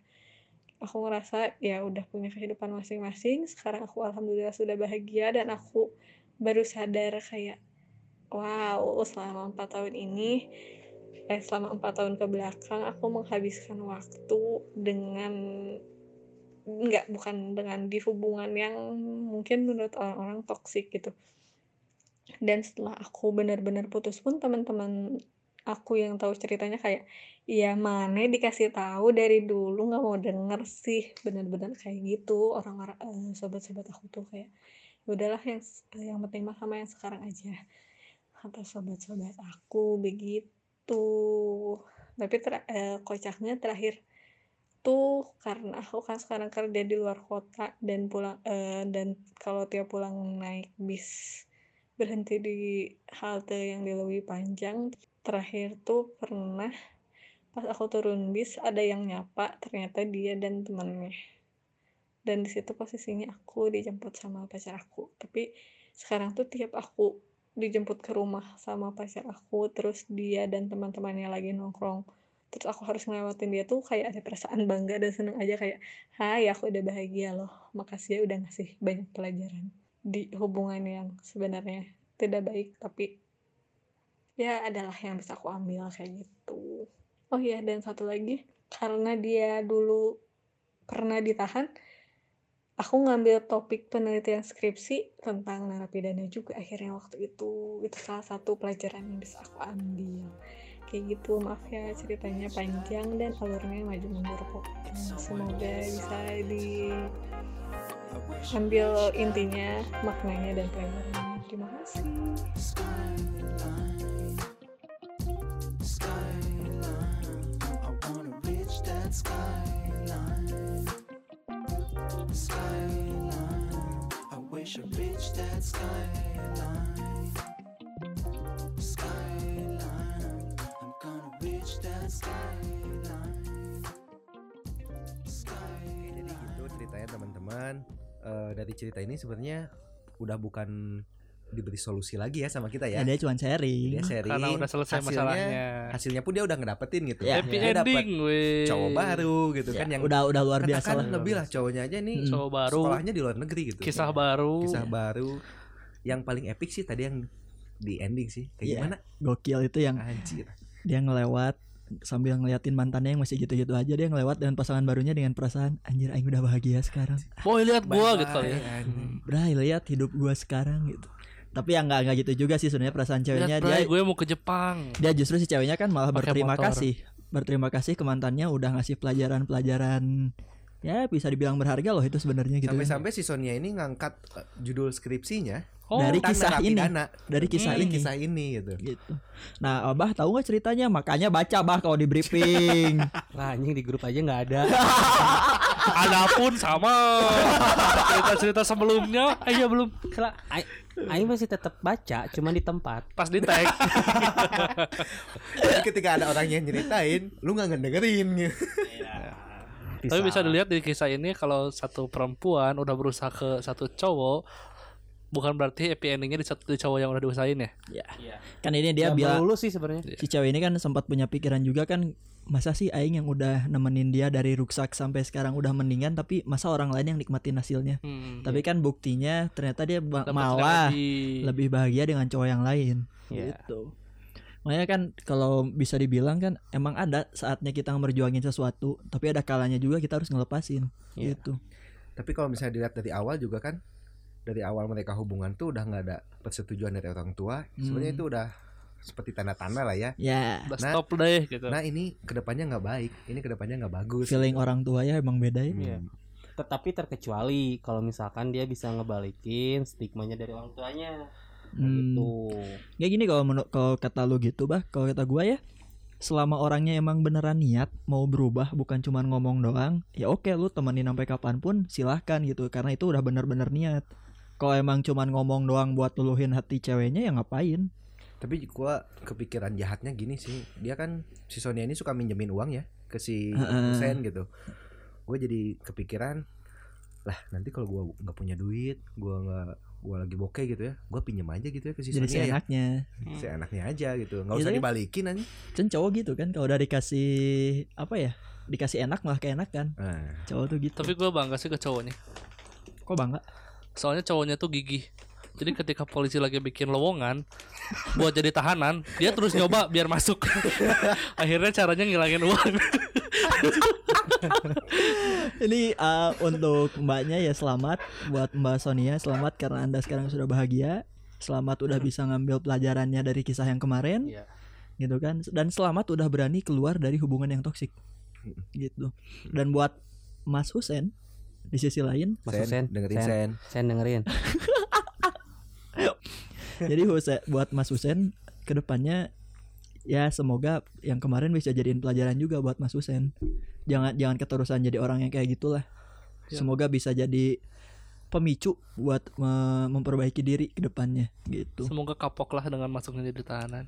aku ngerasa ya udah punya kehidupan masing-masing. Sekarang aku alhamdulillah sudah bahagia dan aku baru sadar kayak wow selama empat tahun ini eh selama empat tahun ke belakang aku menghabiskan waktu dengan nggak bukan dengan di hubungan yang mungkin menurut orang-orang toksik gitu. Dan setelah aku benar-benar putus pun teman-teman aku yang tahu ceritanya kayak ya mana dikasih tahu dari dulu? Nggak mau denger sih. Benar-benar kayak gitu orang-orang eh, sobat-sobat aku tuh kayak "Ya udahlah yang yang penting mah sama yang sekarang aja kata sobat-sobat aku begitu. Tapi ter- eh, kocaknya terakhir tuh karena aku kan sekarang kerja di luar kota dan pulang eh, dan kalau tiap pulang naik bis berhenti di halte yang di lebih panjang. Terakhir tuh pernah pas aku turun bis ada yang nyapa ternyata dia dan temannya dan di situ posisinya aku dijemput sama pacar aku. Tapi sekarang tuh tiap aku dijemput ke rumah sama pacar aku terus dia dan teman-temannya lagi nongkrong terus aku harus ngelewatin dia tuh kayak ada perasaan bangga dan seneng aja kayak hai aku udah bahagia loh. Makasih ya udah ngasih banyak pelajaran di hubungan yang sebenarnya tidak baik tapi ya adalah yang bisa aku ambil kayak gitu. Oh iya dan satu lagi karena dia dulu pernah ditahan aku ngambil topik penelitian skripsi tentang narapidana juga akhirnya waktu itu. Itu salah satu pelajaran yang bisa aku ambil kayak gitu. Maaf ya ceritanya panjang dan alurnya maju mundur kok. Semoga bisa diambil intinya maknanya dan pelajarannya. Terima kasih Jadi gitu ceritanya teman-teman. Eh, dari cerita ini sebenarnya udah bukan diberi solusi lagi ya sama kita ya ya. dia cuma sharing Dia sharing. Karena udah selesai hasilnya- masalahnya. Hasilnya pun dia udah ngedapetin gitu. Ya, Happy Dia dapet ending, weh. cowok baru gitu Ya, kan yang udah udah luar biasa lah lebih lah cowoknya aja nih Mm. Cowok baru, sekolahnya di luar negeri gitu. kisah baru. Kisah baru. Yang paling epic sih tadi yang di ending sih. Kayak Iya. gimana? gokil itu yang Anjir. dia ngelewat sambil ngeliatin mantannya yang masih gitu-gitu aja dia ngelewat dengan pasangan barunya dengan perasaan anjir aing udah bahagia sekarang Boy lihat gua gitu kali ya. Bray lihat hidup gua sekarang gitu tapi ya nggak nggak gitu juga sih sebenarnya perasaan ceweknya Lihat, dia Bray, gue mau ke Jepang. dia justru si ceweknya kan malah Pakai berterima motor. kasih berterima kasih ke mantannya udah ngasih pelajaran-pelajaran ya bisa dibilang berharga loh itu sebenarnya gitu kan. Sampai-sampai si Sonia ini ngangkat eh, judul skripsinya Oh, Dari kisah ini. narapidana. dari kisah Hmm, ini kisah ini gitu. gitu nah abah tahu nggak ceritanya makanya baca bah kalau di briefing Lah anjing di grup aja nggak ada. ada pun sama. Cerita-cerita sebelumnya, eh ya belum. Kela- Ai- Aing masih tetap baca, cuma di tempat. Pas di tag. Jadi ketika ada orang yang nyeritain, lu nggak ngedengerin gitu. Tapi bisa dilihat di kisah ini kalau satu perempuan udah berusaha ke satu cowok bukan berarti happy endingnya di satu cowok yang udah diusahain ya. ya kan ini dia Dia bilang melulu sih sebenarnya. si cewek ini kan sempat punya pikiran juga kan masa sih aing yang udah nemenin dia dari ruksak sampai sekarang udah mendingan tapi masa orang lain yang nikmatin hasilnya Hmm. tapi kan buktinya ternyata dia ba- malah lebih. lebih bahagia dengan cowok yang lain Iya. gitu makanya kan kalau bisa dibilang kan emang ada saatnya kita merjuangin sesuatu tapi ada kalanya juga kita harus ngelepasin Iya. gitu Tapi kalau misalnya dilihat dari awal juga kan dari awal mereka hubungan tuh udah nggak ada persetujuan dari orang tua. Sebenarnya Hmm. itu udah seperti tanda-tanda lah ya. ya Nah, stop deh gitu. Nah ini ke depannya nggak baik, ini ke depannya nggak bagus. feeling orang tua ya emang beda ya Hmm. Iya. Tetapi terkecuali kalau misalkan dia bisa ngebalikin stigmanya dari orang tuanya. Hmm. Gitu. Ya gini kalau menurut kalau kata lu gitu bah, kalau kata gua ya selama orangnya emang beneran niat mau berubah bukan cuman ngomong doang, ya oke lu temenin sampai kapan pun silahkan gitu karena itu udah bener-bener niat. Kalau emang cuman ngomong doang buat luluhin hati ceweknya ya ngapain? Tapi gua kepikiran jahatnya gini sih, dia kan si Sonia ini suka minjemin uang ya ke si. Hussein gitu. Gue jadi kepikiran lah nanti kalau gua nggak punya duit, gua nggak gue lagi bokeh gitu ya gue pinjem aja gitu ya ke si jadi Sonia ya seenaknya seenaknya aja gitu nggak Gitu usah kan? dibalikin aja Cen cowok gitu kan kalau udah dikasih apa ya dikasih enak malah keenakan nah, cowok tuh gitu Tapi gue bangga sih ke cowoknya. kok bangga Soalnya cowoknya tuh gigih. Jadi ketika polisi lagi bikin lowongan buat jadi tahanan, dia terus nyoba biar masuk. Akhirnya caranya ngilangin uang. ini uh, untuk mbaknya ya selamat buat mbak Sonia selamat karena anda sekarang sudah bahagia selamat udah bisa ngambil pelajarannya dari kisah yang kemarin Iya. gitu kan dan selamat udah berani keluar dari hubungan yang toksik gitu dan buat Mas Husen di sisi lain Mas Sen, Husen, dengerin Sen. Sen. Sen dengerin. jadi Husen buat Mas Husen ke depannya ya semoga yang kemarin bisa jadiin pelajaran juga buat Mas Husen jangan jangan keterusan jadi orang yang kayak gitulah Ya. semoga bisa jadi pemicu buat me- memperbaiki diri ke depannya gitu Semoga kapok lah dengan masuknya jadi tahanan.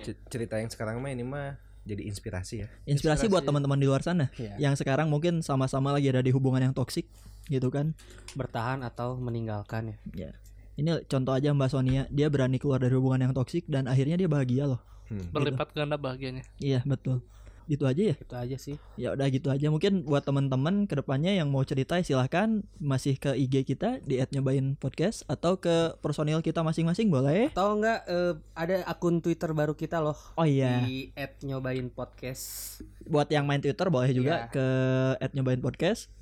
C- cerita yang sekarang mah ini mah jadi inspirasi ya inspirasi, buat Inspirasi. teman-teman di luar sana Iya. yang sekarang mungkin sama-sama lagi ada di hubungan yang toksik gitu kan Bertahan atau meninggalkan ya. ini contoh aja Mbak Sonia dia berani keluar dari hubungan yang toksik dan akhirnya dia bahagia loh Hmm. Berlipat ganda bahagianya. iya betul gitu aja ya Itu aja sih. ya udah gitu aja mungkin buat teman-teman ke depannya yang mau cerita silahkan masih ke IG kita di @nyobain podcast atau ke personil kita masing-masing boleh Tahu nggak eh, ada akun Twitter baru kita loh oh iya di @nyobain_podcast. buat yang main Twitter boleh juga Iya. ke @nyobain podcast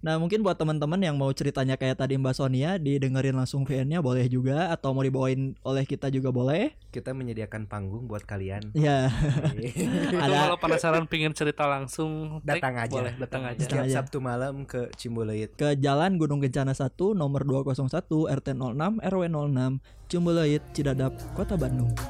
nah mungkin buat teman-teman yang mau ceritanya kayak tadi Mbak Sonia didengerin langsung VN-nya boleh juga atau mau dibawain oleh kita juga boleh kita menyediakan panggung buat kalian ya Ada- kalau penasaran pingin cerita langsung Datang aja. Boleh, datang aja. setiap aja. Sabtu malam ke Cimbuleuit ke Jalan Gunung Kencana 1 nomor 201 RT 06 RW 06 Ciumbuleuit Cidadap Kota Bandung.